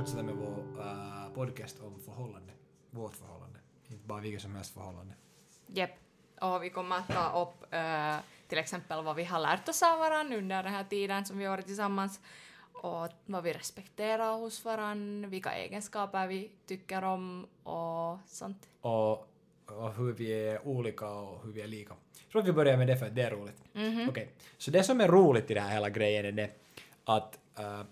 fortsätta med vår uh, podcast om förhållande. Vårt förhållande. Inte bara vilket som helst förhållande. Jep. Och vi kommer att ta upp uh, till exempel vad vi har lärt oss av varandra under den här tiden som vi har varit tillsammans och vad vi respekterar hos varandra, vilka egenskaper vi tycker om och sånt. Och, och hur vi är olika och hur vi är lika. Jag tror att vi börjar med det för att det är roligt. Mhm. Okej, så det som är roligt i den här hela grejen är det att uh,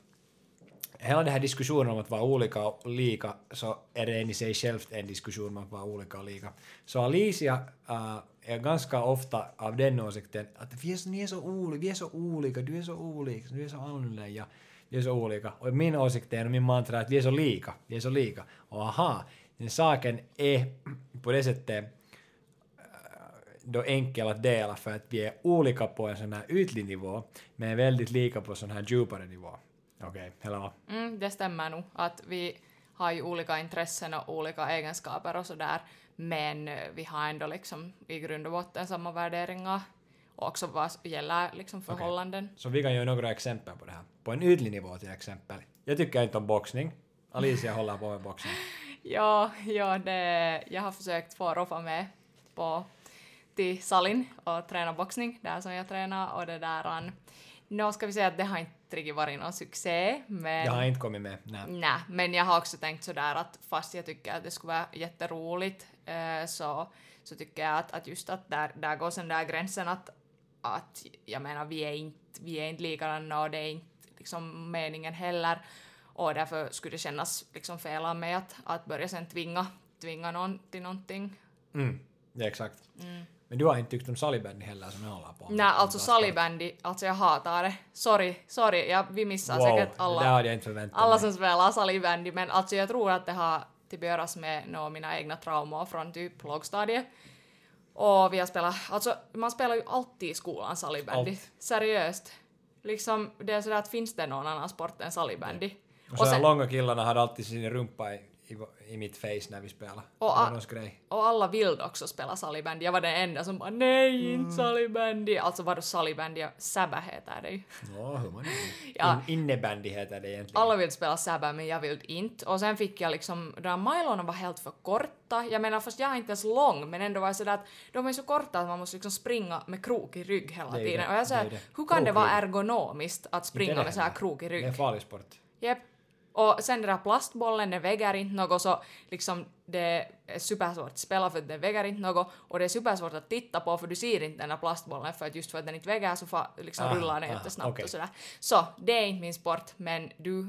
hela den här diskussionen om att vara olika och lika så är det en i sig självt en diskussion om att vara olika och lika. Så Alicia uh, är ganska ofta av den åsikten att vi är, så- ni är så olika, vi är så olika, du är så olika, du är så annorlunda, vi är så olika. Och min åsikt är och min mantra är att vi är så lika, vi är så lika. Och aha, den saken är på det sättet då enkel att dela för att vi är olika på en sån här ytlig nivå men väldigt lika på sån här djupare nivå. Okej, okay, eller Mm, det stämmer nog att vi har ju olika intressen och olika egenskaper och sådär men eh, vi har ändå liksom i grund och botten samma värderingar och också vad gäller liksom förhållanden. Så vi kan göra några exempel på det här. På en ytlig nivå till exempel. Jag tycker inte om boxning. Alicia håller på med boxning. Ja, ja det, jag har försökt få Roffa med på till Salin och träna boxning där som jag tränar och det där an, Nå ska vi säga att det har inte riktigt varit någon succé men Jag har inte kommit med. Nej. Nej, men jag har också tänkt sådär att fast jag tycker att det skulle vara jätteroligt eh, så, så tycker jag att, att just att där, där går sen där gränsen att, att jag menar vi är inte, vi är inte likadana och det är inte liksom meningen heller och därför skulle det kännas liksom fel av mig att, att börja sen tvinga, tvinga någon till någonting. Mm, är exakt. Men du har inte tyckt om salibändy heller som jag håller på med. Nej, alltså salibändy, alltså jag hatar det. Sorry, sorry, jag, vi missar Wow, säkert det alla. där hade jag inte förväntat alla mig. som spelar salibändy, men alltså jag tror att det har typ att göra med nå mina egna traumor från typ lågstadiet. Och vi har spelat, alltså man spelar ju alltid i skolan salibändy. Allt. Seriöst. Liksom, det är sådär att finns det någon annan sport än salibändy? Och så de långa killarna hade alltid sin rumpa i, i, i mitt face när vi spelade. Och a-. Och alla vill också spela salibändy. Jag var den enda som bara nej, Mm. inte salibändy. Alltså vadå salibändy? Säbä heter det ju. Ja, hur man Ja. In, Innebandy heter det egentligen. Alla vill spela Säbä men jag vill inte. Och sen fick jag liksom, de här milorna var helt för korta. Jag menar fast jag är inte ens lång men ändå var det sådär att de är så korta att man måste liksom springa med krokig rygg hela tiden. det, Och jag säger, hur kan det vara ergonomiskt att springa med så här heller. krokig Det är en rygg? farlig sport. Japp. Och sen den där plastbollen, den väger inte något så liksom det är supersvårt att spela för att den väger inte något och det är supersvårt att titta på för du ser inte den där plastbollen för att just för att den inte väger så fa, liksom Ah, rullar den ah, jättesnabbt okej. och sådär. Så det är inte min sport men du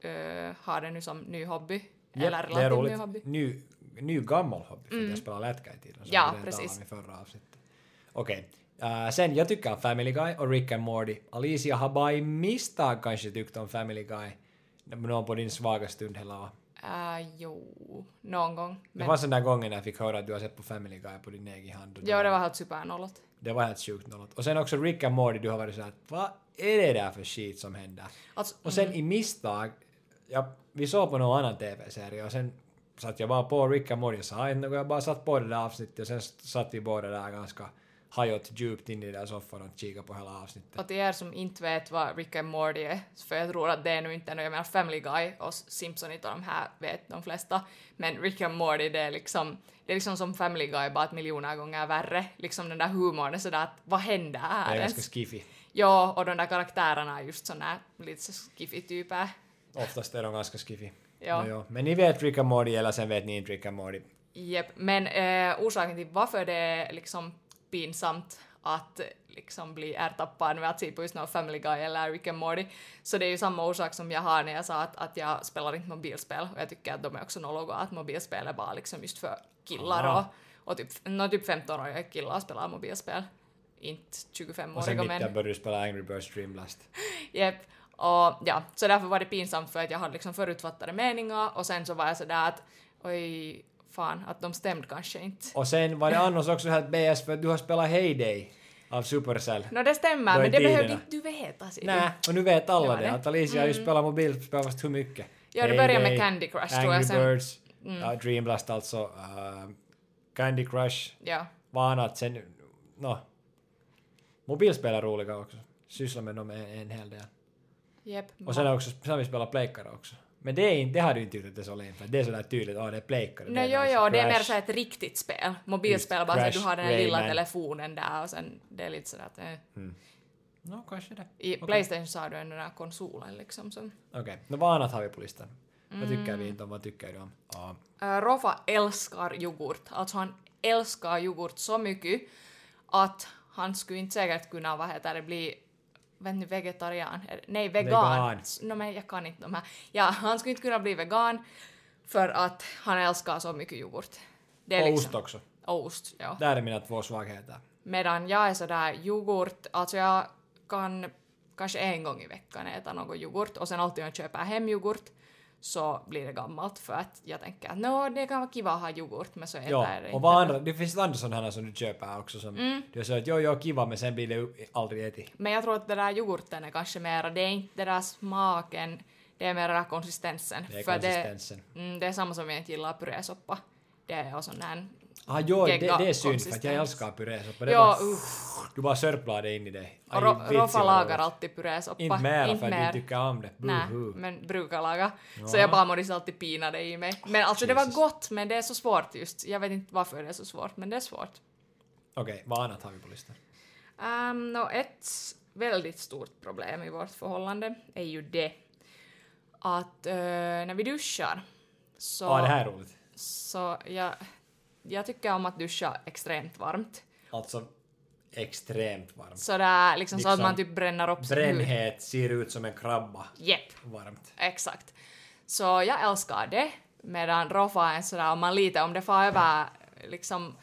eh, har det nu som ny hobby. eller det är relativt ny hobby. Ny, ny gammal hobby för att jag spelar lätka i tiden. Ja, precis. talade om i förra avsnittet. Okej. Eh, sen, jag tycker om Family Guy och Rick and Morty. Alicia har bara i misstag kanske tyckt om Family Guy. Någon på din svaga stund heller va? Äh, jo, någon gång. Det Men, fanns den där gången när jag fick höra att du har sett på Family Guy på din egen hand. och ja, det var helt supernollot. det var helt sjukt nollot. Och sen också Rick and Morty, du har varit såhär vad är det där för skit som händer? Alltså, Och sen i misstag, jag, vi såg på någon annan TV-serie och sen satt jag bara på Rick and Morty och sa något, jag bara satt på det där avsnittet och sen satt vi båda där ganska hajot djupt in i den där soffan och kikade på hela avsnittet. Och till er som inte vet vad Rick and Morty är, för jag tror att det är nu inte, jag menar Family Guy och Simpsonit och de här vet de flesta, men Rick and Morty det är liksom, det är liksom som Family Guy bara ett miljoner gånger värre. Liksom den där humorn är sådär att vad händer Det här är ens? ganska skiffy. Ja, och de där karaktärerna är just här lite skiffy-typer. Oftast är de ganska skiffy. Ja. Nå, jo. Men ni vet Rick and Morty eller sen vet ni inte Rick and Morty. Jep, men eh, orsaken till varför det är liksom pinsamt att liksom bli ertappad med att se på just någon Family Guy eller Rick and Morty, så det är ju samma orsak som jag har när jag sa att, att jag spelar inte mobilspel och jag tycker att de är också något att mobilspel är bara liksom just för killar och, och typ, no, typ 15-åriga killar spelar mobilspel, inte Och sen 25-åriga mitt där män. började du spela Angry Birds Dream Blast. Jep. Och ja, så därför var det pinsamt för att jag hade liksom förutfattade meningar och sen så var jag sådär att oj, fan, att de stämde kanske inte. Och sen var det annars också helt BS för att du har spelat Heyday av Supercell. Nå det stämmer, men det behövde inte du veta. Nej, och nu vet alla Det. Mm. Att Alicia har ju spelat mobilspel fast hur mycket. Ja, det började med Candy Crush tror Angry jag sen. Mm. Birds, ja, Dream Blast alltså, uh, Candy Crush, Ja. vad annat sen, no. Mobilspel är roliga också. Sysslar med dem en, en hel del. Jep. Och sen har också, sen har vi spelat Pleikkare också. Men det, är inte, det har du inte gjort att det är så lame, för det är sådär tydligt, åh det är plejkare. Nej, jo, jo, det är mer så ett riktigt spel. Mobilspel, Just, bara så att du Crash, har den här lilla telefonen där och sen det är lite sådär att... Eh. No, kanske det. I Playstation så har du den där konsolen liksom som... Okej, okay. vad annat har vi på listan? Vad Mm. tycker vi inte om, vad tycker du om? Uh, Rofa älskar yoghurt. Alltså han älskar yoghurt så mycket att han skulle inte säkert kunna, vad heter det, bli vet ni, vegetarian? Nej, vegan. Vegan. No, men jag kan inte de här. Ja, han skulle inte kunna bli vegan för att han älskar så mycket yoghurt. Det är Och liksom, ost också. Och ost, ja. Där är mina två svagheter. Medan jag är sådär yoghurt, alltså jag kan kanske en gång i veckan äta någon yoghurt och sen alltid jag köper hem yoghurt så blir det gammalt för att jag tänker att det kan vara kiva att ha yoghurt men så äter Ja, jag det och inte. vad andra, det finns andra sådana här som du köper också som Mm. du så att jo, jo, kiva, men sen blir det aldrig ätit. Men jag tror att det där yoghurten är kanske mera, det är inte det där smaken, det är mera den där konsistensen. Det är för konsistensen. Det, mm, det är samma som jag inte gillar purésoppa. Det är sån där... Ah, jo, det, det är synd för att jag älskar purésoppa. Ja, bara, usch. du bara sörplar det in i dig. Och Aj, Ro- vitsi vad lagar alltid purésoppa. Inte mera Inte för att du mer. tycker om det. Nej, Buhu. men brukar laga. Så Ja. jag bara måste alltid pina det i mig. Men alltså det var Jesus. gott, men det är så svårt just. Jag vet inte varför det är så svårt, men det är svårt. Okej, vad annat har vi på listan? Um, no, ett väldigt stort problem i vårt förhållande är ju det att eh, när vi duschar så, Ja, ah, det här är roligt. så jag, jag tycker om att duscha extremt varmt. Alltså extremt varmt. Så där, liksom, så att Liksom man typ bränner upp. Brännhet ser ut som en krabba. Jepp. Varmt. Exakt. Så jag älskar det, medan Rofa är sådär, om man lite, om det får över, liksom,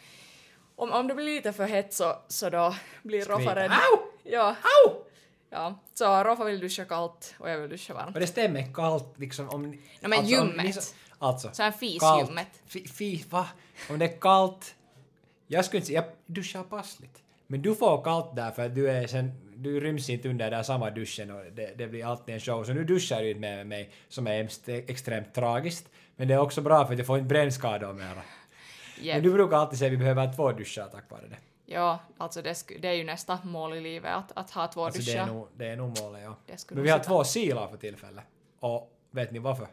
om, om det blir lite för hett så, så då blir Skriker, rädd. Au! Ja. Au! Ja, så Rofa vill duscha kallt och jag vill duscha varmt. Och det stämmer kallt liksom om... No, men alltså, om ljummet. så- Alltså. Så en kallt. fisljummet. Fi, fi, va? Om det är kallt... Jag skulle inte säga... Jag duschar passligt. Men du får kallt där för att du är sen... Du ryms inte under där samma duschen och det, det blir alltid en show. Så nu duschar du inte med mig som är ext- extremt tragiskt. Men det är också bra för att jag får inte brännskador mera. Men Yep. du brukar alltid säga att vi behöver två duschar tack vare det. Ja, alltså det, det är ju nästa mål i livet, att, att ha två Alltså det, duschar. är nog, det är nog målet, ja. Det Men vi har två silar för tillfället. Och vet ni varför?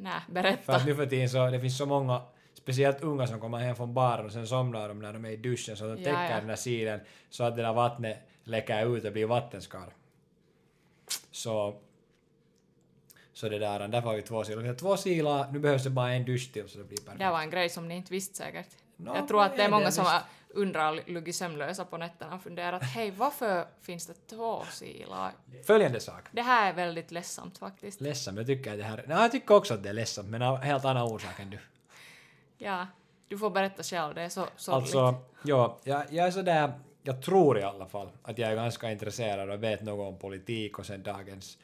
Nej, För berätta. att nu för tiden så det finns så många, speciellt unga som kommer hem från baren och sen somnar de när de är i duschen så de täcker ja. den där silen så att det där vattnet läcker ut och blir vattenskar. Så så det där, därför har vi två har två silar, nu behövs det bara en dusch till så det blir perfekt. Det var en grej som ni inte visste säkert. Nå, jag tror att det är många det som har undrar och luggit sömnlösa på nätterna och funderat hej varför finns det två silar? Följande sak. Det här är väldigt ledsamt faktiskt. Ledsamt, jag tycker att det här... Nej, jag tycker också att det är ledsamt, men av helt annan orsak än du. Ja, du får berätta själv, det är så sorgligt. Alltså, ja, jag, jag är sådär, jag tror i alla fall att jag är ganska intresserad och vet något om politik och sen dagens,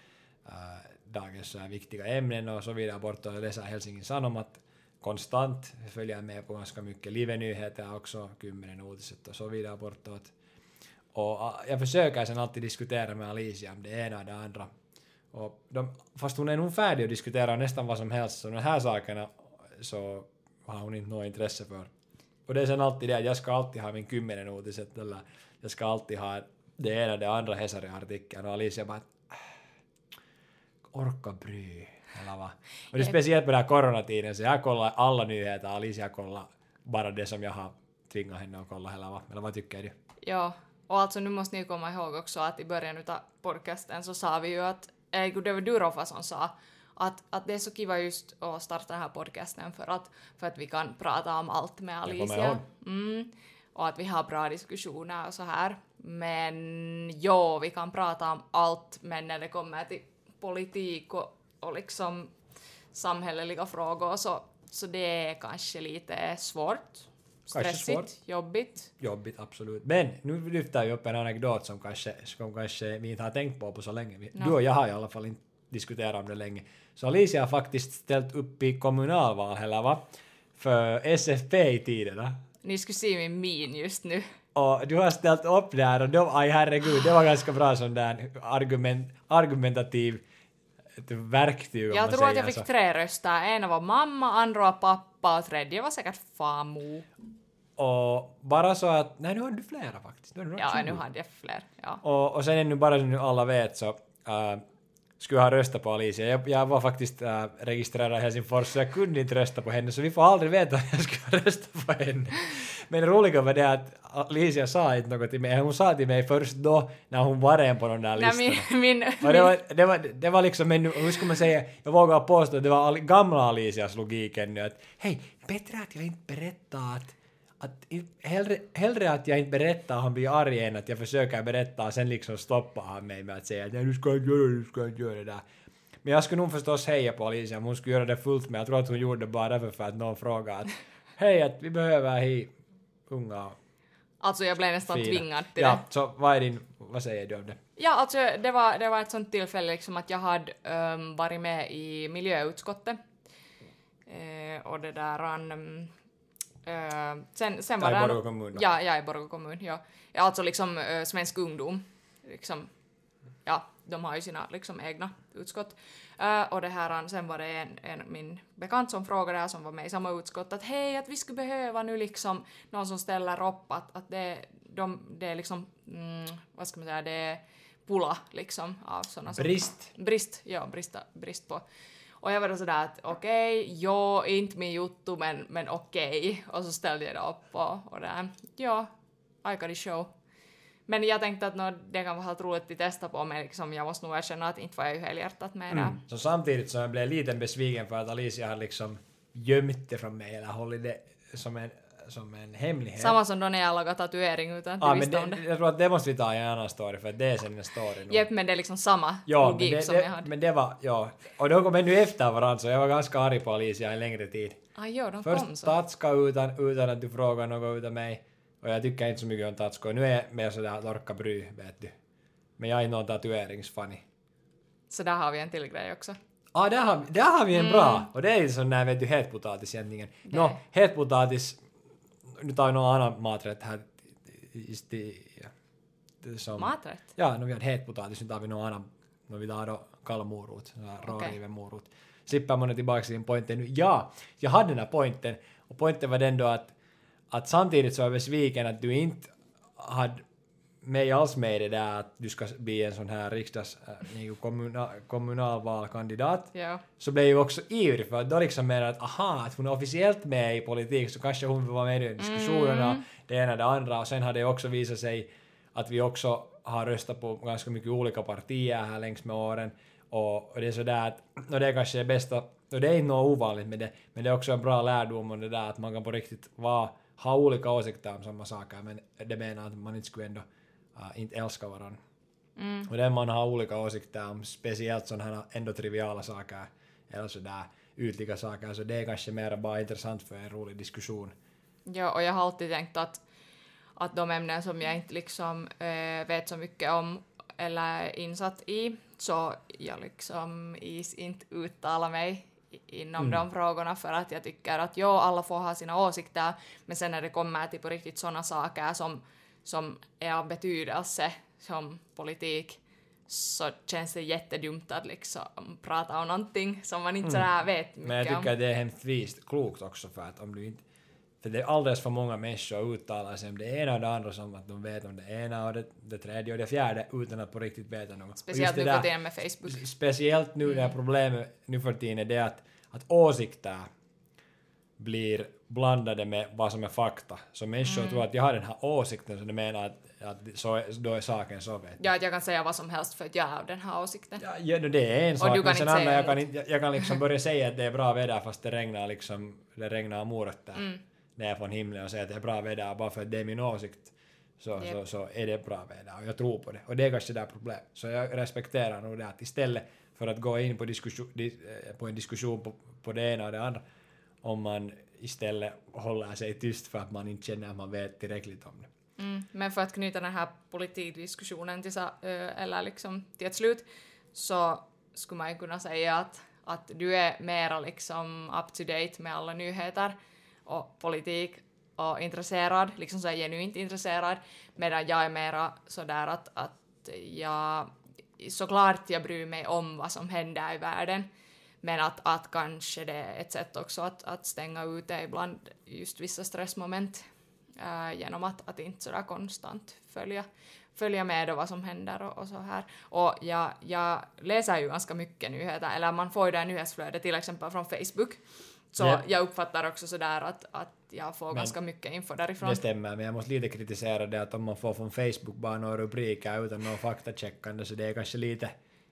äh, dagens här viktiga ämnen och så vidare bort och läser Helsingin Sanomat konstant, följer med på ganska mycket live-nyheter också, Kymmenen uutiset och så vidare bortåt. Och ah, jag försöker sen alltid diskutera med Alicia om det ena och det andra. Och de, fast hon är nog färdig att diskutera nästan vad som helst, så de här sakerna så har hon inte något intresse för. Och det är sen alltid det att jag ska alltid ha min kymmenen uutiset eller jag ska alltid ha det ena och det andra Hesari-artikeln och Alicia bara ah, orka bry eller va. Och det är Jep. speciellt på den här coronatiden så jag kollar alla nyheter, Alicia kollar bara det som jag har tvingat henne att kolla eller va. Eller vad tycker du? Ja, och alltså nu måste ni komma ihåg också att i början av podcasten så sa vi ju att, äh, det var du Roffa som sa, att, att det är så kiva just att starta den här podcasten för att, för att vi kan prata om allt med Alicia. Mm, och att vi har bra diskussioner och så här. Men jo, vi kan prata om allt, men när det kommer till politik och, och liksom samhälleliga frågor så, så det är kanske lite svårt. Kanske Stressigt, svårt. jobbigt. Jobbigt, absolut. Men nu lyfter vi upp en anekdot som kanske, som kanske vi inte har tänkt på på så länge. Vi- No. Du och jag har i alla fall inte diskuterat om det länge. Så Alicia har faktiskt ställt upp i kommunalval, eller va? För SFP i tiderna. Ni skulle se min min just nu. Och du har ställt upp där och de, aj herregud, det var ganska bra sån där argument, argumentativ ett verktyg om Jag man tror att jag fick så. tre röster. En var mamma, andra var pappa och tredje var säkert famo. Och bara så att, nej nu har du flera faktiskt. Nu har du Ja, 20. nu hade jag fler. Ja. Och, och sen ännu bara så nu alla vet så äh, skulle ha röstat på Alicia. Jag, jag var faktiskt äh, registrerad i Helsingfors så jag kunde inte rösta på henne så vi får aldrig veta om jag skulle rösta på henne. Men det roliga var det att Alicia sa inte något till mig. Hon sa till mig först då när hon var en på de där listorna. Min, min, Och det, var, det, var, det var liksom en, hur ska man säga, jag vågar påstå att det var gamla Alicias logik ännu att hej, bättre att jag inte berättar att, att hellre, hellre att jag inte berättar och han blir arg än att jag försöker berätta och sen liksom stoppar han mig med att säga att du ska inte göra det, du ska inte göra det där. Men jag skulle nog förstås heja på Alicia om hon skulle göra det fullt med, jag tror att hon gjorde det bara därför för att någon frågade att hej, att vi behöver hej unga Alltså jag blev nästan fina. tvingad till Ja, det. så vad är din, vad säger du om det? Ja, alltså det var, det var ett sånt tillfälle liksom att jag hade um, varit med i miljöutskottet. Eh, och det där... Um, eh, sen, sen var Där i det... Borgå kommun? Ja, ja, i Borgå kommun, ja. ja alltså liksom uh, svensk ungdom. Liksom, ja, de har ju sina liksom egna utskott. Eh, och det här, sen var det en, en, min bekant som frågade här som var med i samma utskott att hej, att vi skulle behöva nu liksom någon som ställer upp att, att det, de, det är liksom, mm, vad ska man säga, det är pula liksom av sådana som... Brist. Brist, ja, brista, brist på. Och jag var då sådär att okej, jo, inte min juttu men, men okej. Och så ställde jag det upp och, och där, ja, I got a show. Men jag tänkte att nå, det kan vara helt roligt att testa på men liksom, jag måste nog erkänna att inte var jag ju helhjärtat med det. Så samtidigt som jag blev lite besviken för att Alicia har liksom gömt det från mig eller hållit det som en, som en hemlighet. Samma som då när jag lagade tatuering utan att ah, visste det, om det. jag tror att det måste vi ta i en annan story för det är sen en story nu. Jepp, men det är liksom samma Ja, logik det, som jag det, hade. men det var, ja. Och de kom ännu efter varandra så jag var ganska arg på Alicia en längre tid. Ah, jo, de kom Först så. Tatska utan, utan att du frågar något utav mig. Och jag tycker inte så mycket om Tatska. Nu är jag mer sådär att orka bry, vet du. Men jag är någon tatueringsfanny. Så där har vi en till grej också. Ah, där har, där har Mm. vi en bra! Och det är ju sån där vet du hetpotatis egentligen. Nå, hetpotatis, nu tar vi någon annan maträtt här. Just det, ja. Det som, Maträtt? Ja, nu vi hade hetpotatis, nu tar vi någon annan. Nu vi tar då kall morot, sån här Okej. råriven morot. Sippar man tillbaka till din pointen nu. Ja, jag hade den här pointen. Och pointen var den då att, att samtidigt så var jag besviken att du inte hade mig alls med i det där att du ska bli en sån här riksdags, äh, kommunal, kommunalvalkandidat. Ja. så blev jag ju också ivrig för att då liksom menar att aha, att hon är officiellt med i politik så kanske hon vill vara med i diskussionerna, det ena det andra. Och sen har det också visat sig att vi också har röstat på ganska mycket olika partier här längs med åren. Och, och det är sådär att, och det är kanske det bästa, och det är inte något ovanligt med det, men det är också en bra lärdom om det där att man kan på riktigt vara, ha olika åsikter om samma saker men det menar att man inte skulle ändå äh, inte älska varandra. Mm. Och den man har olika åsikter om, speciellt sådana här ändå triviala saker, eller sådär ytliga saker, så det är kanske mer bara intressant för en rolig diskussion. Ja, och jag har alltid tänkt att, att de ämnen som jag inte liksom eh, vet så mycket om eller är insatt i, så jag liksom is inte uttala mig inom de frågorna för att jag tycker att jo, alla får ha sina åsikter, men sen när det kommer till på riktigt sådana saker som, som är av betydelse, som politik, så känns det jättedumt att liksom prata om någonting som man inte sådär vet mycket Men jag om. tycker att det är hemskt vist, klokt också för att om du inte för det är alldeles för många människor uttalar sig om det ena och det andra som att de vet om det ena och det, det tredje och det fjärde utan att på riktigt veta något. Speciellt nu för tiden med Facebook. Speciellt nu när problemet nu för tiden är det att, att åsikter blir blandade med vad som är fakta. Så människor Mm. tror att jag har den här åsikten så de menar att, att så är, då är saken så vet. Ja, att jag kan säga vad som helst för att jag har den här åsikten. Ja, ja, no, det är en sak, men sen andra, jag kan, jag, jag kan liksom börja säga att det är bra väder fast det regnar liksom, det regnar morötter Mm. Ner från himlen och säga att det är bra väder bara för att det är min åsikt. Så, så, Japp. så är det bra väder och jag tror på det. Och det är kanske där problem. Så jag respekterar nog det att istället för att gå in på, diskussion, di, eh, på en diskussion på, på det ena och det andra, om man istället håller sig tyst för att man inte känner att man vet tillräckligt om det. Mm. Men för att knyta den här politikdiskussionen till, ö, eller liksom till ett slut så skulle man kunna säga att, att du är mera liksom up to date med alla nyheter och politik och intresserad, liksom så genuint intresserad, medan jag är mera sådär att, att jag såklart jag bryr mig om vad som händer i världen, men att, att kanske det är ett sätt också att, att stänga ute ibland just vissa stressmoment äh, genom att, att inte sådär konstant följa, följa med och vad som händer och, och så här. Och jag, jag läser ju ganska mycket nyheter, eller man får ju det här nyhetsflödet till exempel från Facebook. Så Ja. jag uppfattar också sådär att, att jag får Men- ganska mycket info därifrån. Det stämmer, men jag måste lite kritisera det att om man får från Facebook bara några rubriker utan någon faktacheckande så det är kanske lite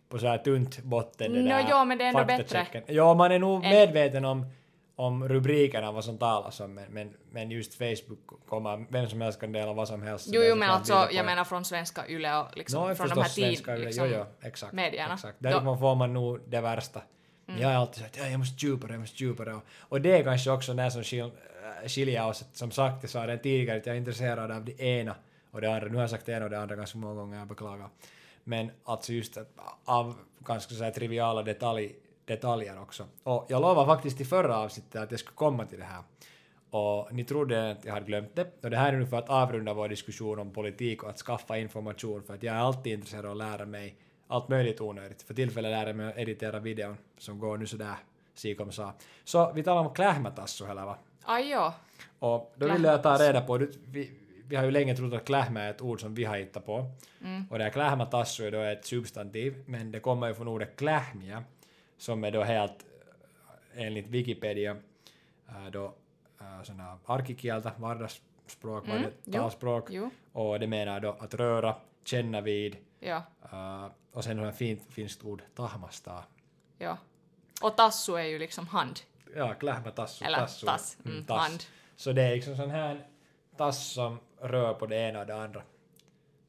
på så här tunt botten det Nå, där jo, men det är ändå faktachecken. Ja, man är nog En- medveten om, om rubrikerna, vad som talas om, men, men, men just Facebook kommer, vem som helst kan dela vad som helst. Jo, det jo, men alltså, jag menar från svenska Yle och liksom Nå, från de här tid, svenska, liksom, jo, jo, exakt, medierna. Exakt. Därifrån får man nog det värsta. Mm. Jag är alltid sagt att ja, jag måste djupare, jag måste djupare. Och, och det är kanske också det som skil, äh, skiljer oss. Som sagt, jag sa det tidigare att jag är intresserad av det ena och det andra. Nu har jag sagt det ena och det andra ganska många gånger, jag beklagar. Men alltså just att, av ganska så här triviala detalj, detaljer också. Och jag lovade faktiskt i förra avsnittet att jag skulle komma till det här. Och ni trodde att jag hade glömt det. Och det här är nu för att avrunda vår diskussion om politik och att skaffa information för att jag är alltid intresserad av att lära mig allt möjligt onödigt. För tillfället lär jag mig att editera videon som går nu sådär sikom sa. Så vi talar om klähmätassu heller va? Aj jo. Och då ville jag ta reda på, vi, vi har ju länge trott att klähmä är ett ord som vi har hittat på. Mm. Och det här klähmätassu är då ett substantiv, men det kommer ju från ordet klähmia, som är då helt eh, enligt Wikipedia äh, då äh, såna arkikieltä, vardagsspråk, Mm, jo, talspråk, Jo. och det menar då att röra, känna vid, Ja. äh, och sen har ett fint finskt ord, tahmastaa. Ja. Och tassu är ju liksom hand. Ja, klähmätassu, Eller tassu. tass. Mm, tass. hand. Så det är liksom sån här tass som rör på det ena och det andra,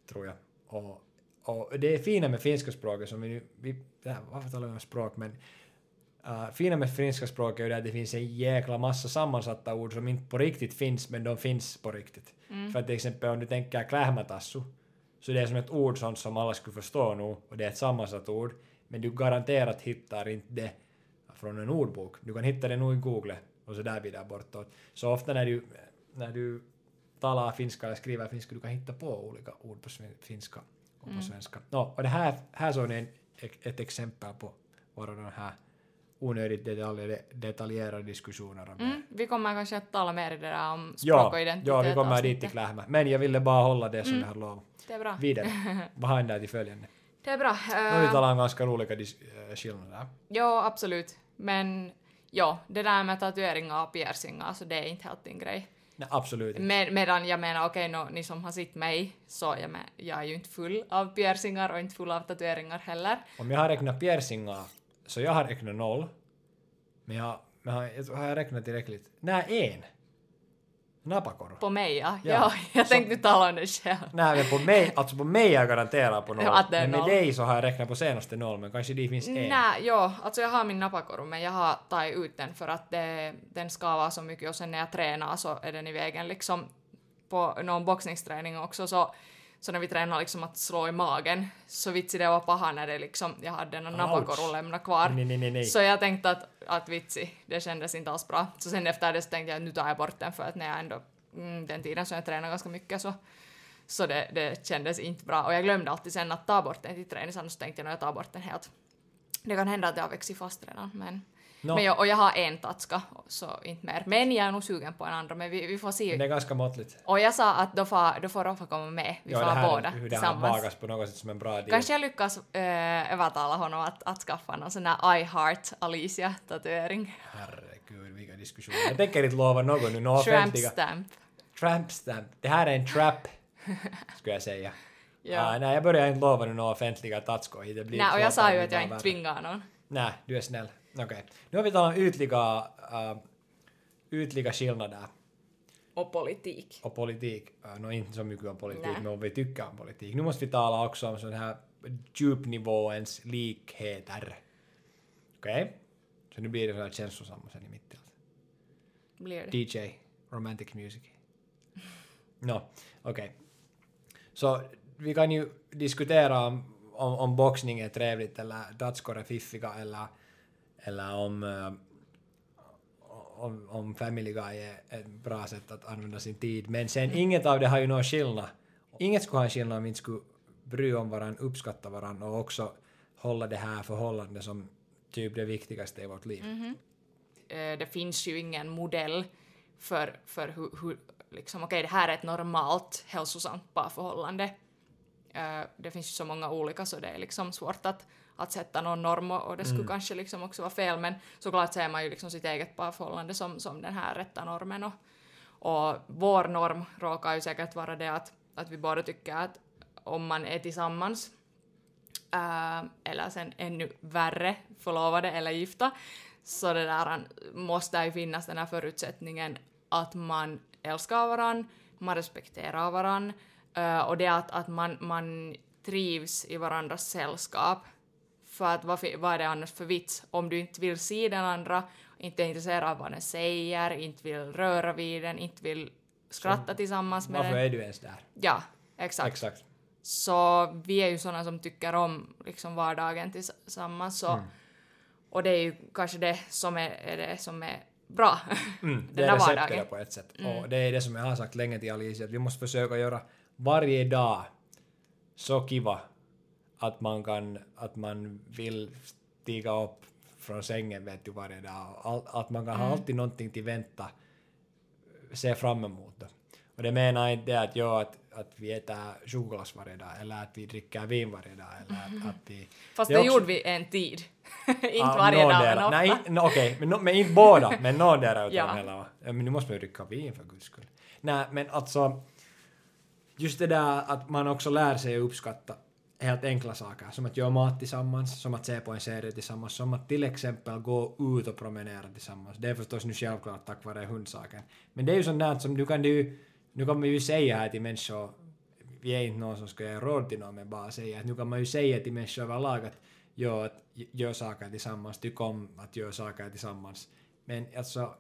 tror jag. Och, och det är fina med finska språket som vi nu, vi, här, varför talar vi om språk, men uh, fina med finska språket är ju att det finns en jäkla massa sammansatta ord som inte på riktigt finns, men de finns på riktigt. Mm. För att till exempel om du tänker klähmätassu, så det är som ett ord sånt som alla skulle förstå nu, och det är ett sammansatt ord, men du garanterat hittar inte det från en ordbok. Du kan hitta det nog i Google och så där vidare bortåt. Så ofta när du, när du talar finska eller skriver finska, du kan hitta på olika ord på finska och Mm. på svenska. Nå, och det här, här såg ni ett, exempel på våra de här onödigt detalj, detaljerade diskussioner om det. Mm. Vi kommer kanske att tala mer i det där om språk och identitet. ja, vi kommer dit till Klähmä. Men jag ville bara hålla det som Mm. jag hade lovat. Det är bra. Vidare. Vad har där till följande? Det är bra. Har vi Uh, talat om ganska roliga dis- äh, skillnader. ja, absolut. Men ja, det där med tatueringar och piercingar, så det är inte helt din grej. Nej, absolut inte. Med, medan jag menar, okej, nå, ni som har sett mig, så jag, men, jag är ju inte full av piercingar och inte full av tatueringar heller. Om jag har räknat piercingar, så jag har räknat noll. Men jag, men har, jag- har jag räknat tillräckligt? Nej, en. Napakorv. På mig, ja. Ja, ja jag så- tänkte tala om det själv. Nej, men på mig, alltså på mig jag garanterat på noll. Att det är men med noll. dig så har jag räknat på senaste noll, men kanske det finns en. Nej, jo, alltså jag har min napakorv men jag har tagit ut den för att det, den skavar så mycket och sen när jag tränar så är den i vägen liksom på någon boxningsträning också så, så när vi tränar liksom att slå i magen så vitsi det var paha när det liksom, jag hade den Ouch. napakorv lämnat kvar. Nej, nej, nej, nej. Så jag tänkte att, att vitsi, det kändes inte alls bra. Så sen efter det så tänkte jag att nu tar jag bort den för att när jag ändå, mm, den tiden som jag tränar ganska mycket så, så det, det kändes inte bra. Och jag glömde alltid sen att ta bort den till träningen så tänkte jag att jag tar bort den helt. Det kan hända att det har växt fast redan men, Nå, men jag, och jag har en tatska så inte mer. Men jag är nog sugen på en andra men vi, vi får se. det är ganska måttligt. Och jag sa att då får, då får Roffa komma med. Vi får här, båda hur det här på något sätt som en bra deal. Kanske jag lyckas äh, övertala honom att, att skaffa någon sån där I Heart Alicia-tatuering. Herregud, vilka diskussioner. Jag tänker inte lova något nu, några Tramp offentliga... stamp. Tramp stamp. Det här är en trap, skulle jag säga. Ja. Ah, nej, jag börjar inte lova nu några offentliga tatskor. Det blir Nej, och jag sa ju att jag inte tvingar någon. Nej, du är snäll. Okej. Nu har vi talat om ytliga, uh, ytliga skillnader Och politik. och politik. Uh, Nå, inte så mycket om politik, Nej. men vad vi tycker om politik. Nu måste vi tala också om sån här djupnivåens likheter. Okej? Så nu blir det så här känslosamma sen i mitten. Blir det. DJ, romantic music. Nå, okej. Så vi kan ju diskutera om, om, om boxning är trevligt eller datskor är fiffiga eller, eller om, eh, om, om Family Guy är ett bra sätt att använda sin tid. Men sen inget av det har ju någon skillnad. Inget skulle ha en skillnad om vi inte skulle bry om varandra, uppskatta varandra och också hålla det här förhållandet som typ det viktigaste i vårt liv. Mm-hmm. Eh, det finns ju ingen modell för, för hur, hur liksom, okej, det här är ett normalt hälsosamt parförhållande. Eh, det finns ju så många olika så det är liksom svårt att, att sätta någon norm och, det skulle Mm. kanske liksom också vara fel men såklart ser man ju liksom sitt eget parförhållande som, som den här rätta normen och, och vår norm råkar ju säkert vara det att, att vi båda tycker att om man är tillsammans äh, eller sen ännu värre förlovade eller gifta så det där måste ju finnas den här förutsättningen att man älskar varann, man respekterar varann äh, och det att, att man, man trivs i varandras sällskap. För att vad, är det annars för vits om du inte vill se den andra, inte är intresserad av vad den säger, inte vill röra vid den, inte vill skratta tillsammans med Varför den. är du ens där? Ja, exakt. Exakt. Så vi är ju såna som tycker om liksom vardagen tillsammans. Så, Och det är ju kanske det som är, är det som är bra. Mm, det är receptet på ett sätt. Och det är det som jag har sagt länge till Alicia, att vi måste försöka göra varje dag så kiva att man kan, att man vill stiga upp från sängen vet du varje dag. All, att man kan ha alltid någonting till vänta, se fram emot det. Och det menar inte det att, ja, att, att vi äter choklas varje dag eller att vi dricker vin varje dag eller att, att vi... Fast Det det, också- gjorde vi en tid. inte Ja, varje dag, men ofta. Nej, no, okej, men, no, men inte båda, men någondera utav Ja. hela. Men nu måste man ju dricka vin för guds skull. Nej, men alltså, just det där att man också lär sig att uppskatta helt enkla saker, som att göra mat tillsammans, som att se på en serie tillsammans, som att till exempel gå ut och promenera tillsammans. Det är förstås nu självklart tack vare hundsaken. Men det är ju sånt där som du kan ju, nu kan man ju säga här till människor, vi är inte någon som ska ge råd till någon, men bara säga att nu kan man ju säga till människor överlag att gör, att gör saker tillsammans, tyck om att göra saker tillsammans. Men alltså,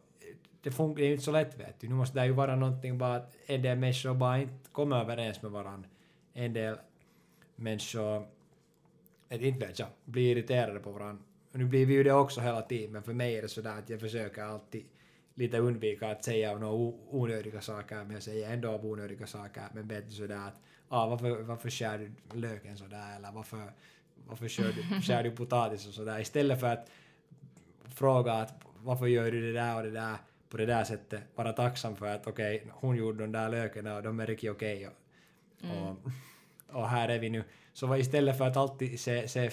det funkar det är ju inte så lätt vet du. Nu måste det ju vara någonting bara att en del människor bara inte kommer överens med varandra. En del människor, ett, inte vet jag, blir irriterade på varandra. Och nu blir vi ju det också hela tiden, men för mig är det sådär att jag försöker alltid lite undvika att säga några onödiga saker, men jag säger ändå av onödiga saker, men vet du sådär att ah, varför, varför skär du löken sådär, eller varför, varför skär du, skär du potatis och sådär, istället för att fråga att varför gör du det där och det där på det där sättet, vara tacksam för att okej, hon gjorde de där lökarna och de är riktigt okej och, och, och här är vi nu. Så istället för att alltid se, se,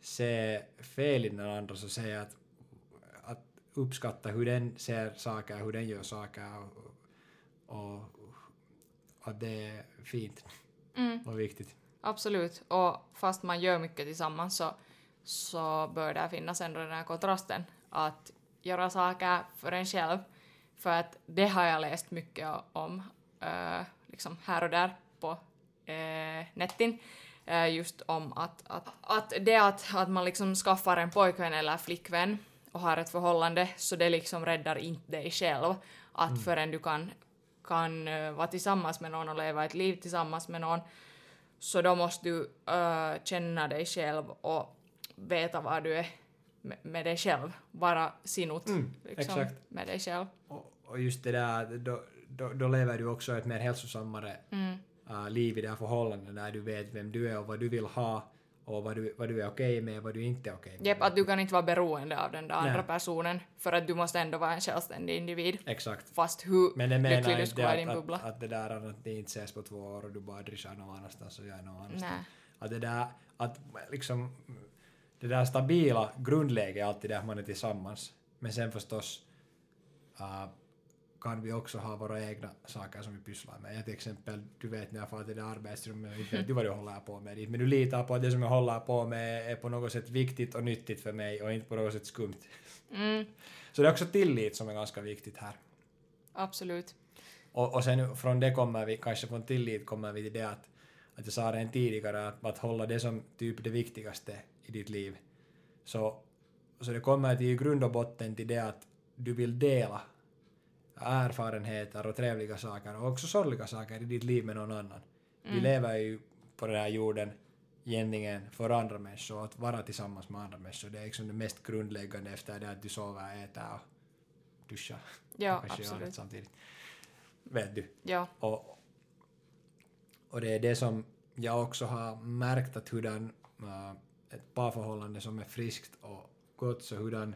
se fel i den andra så säger jag att, att uppskatta hur den ser saker, hur den gör saker och, och att det är fint Mm, och viktigt. absolut. Och fast man gör mycket tillsammans så, så bör det finnas ändå den här kontrasten att göra saker för en själv. För att det har jag läst mycket om, liksom här och där på eh, netten. Eh, just om att, att, att det att, att man liksom skaffar en pojkvän eller flickvän och har ett förhållande så det liksom räddar inte dig själv. Att förrän du kan, kan eh, vara tillsammans med någon och leva ett liv tillsammans med någon så då måste du eh, känna dig själv och veta vad du är med, dig själv. Vara sinut Mm, liksom, med dig själv. Och, och just det där, då, då, då lever du också ett mer hälsosammare Mm. Uh, liv i det här förhållandet där du vet vem du är och vad du vill ha och vad du, vad du är okej med och vad du inte är okej med. Jepp, att du kan inte vara beroende av den där andra Nej. personen för att du måste ändå vara en självständig individ. Exakt. Fast hur Men det lycklig du skulle vara i att, din att, bubbla. att det där att det inte ses på två år och du bara drischar någon annanstans och jag är någon annanstans. Nej. Att det där, att liksom det där stabila grundläget är alltid det att man är tillsammans. Men sen förstås uh, kan vi också ha våra egna saker som vi pysslar med. Jag till exempel, du vet när jag far till det arbetsrummet inte vet du vad du håller på med dit, men du litar på att det som jag håller på med är på något sätt viktigt och nyttigt för mig och inte på något sätt skumt. Mm, Så det är också tillit som är ganska viktigt här. absolut. Och, och sen från det kommer vi, kanske från tillit kommer vi till det att, att jag sa redan tidigare, att, att hålla det som typ det viktigaste i ditt liv. Så, så det kommer till grund och botten till det att du vill dela erfarenheter och trevliga saker och också sorgliga saker i ditt liv med någon annan. Vi lever ju på den här jorden egentligen för andra människor och att vara tillsammans med andra människor det är liksom det mest grundläggande efter det att du sover, äter och duschar. Ja, absolut. samtidigt. Vet du? Ja. Och, och det är det som jag också har märkt att hurdan äh, ett parförhållande som är friskt och gott så hurdan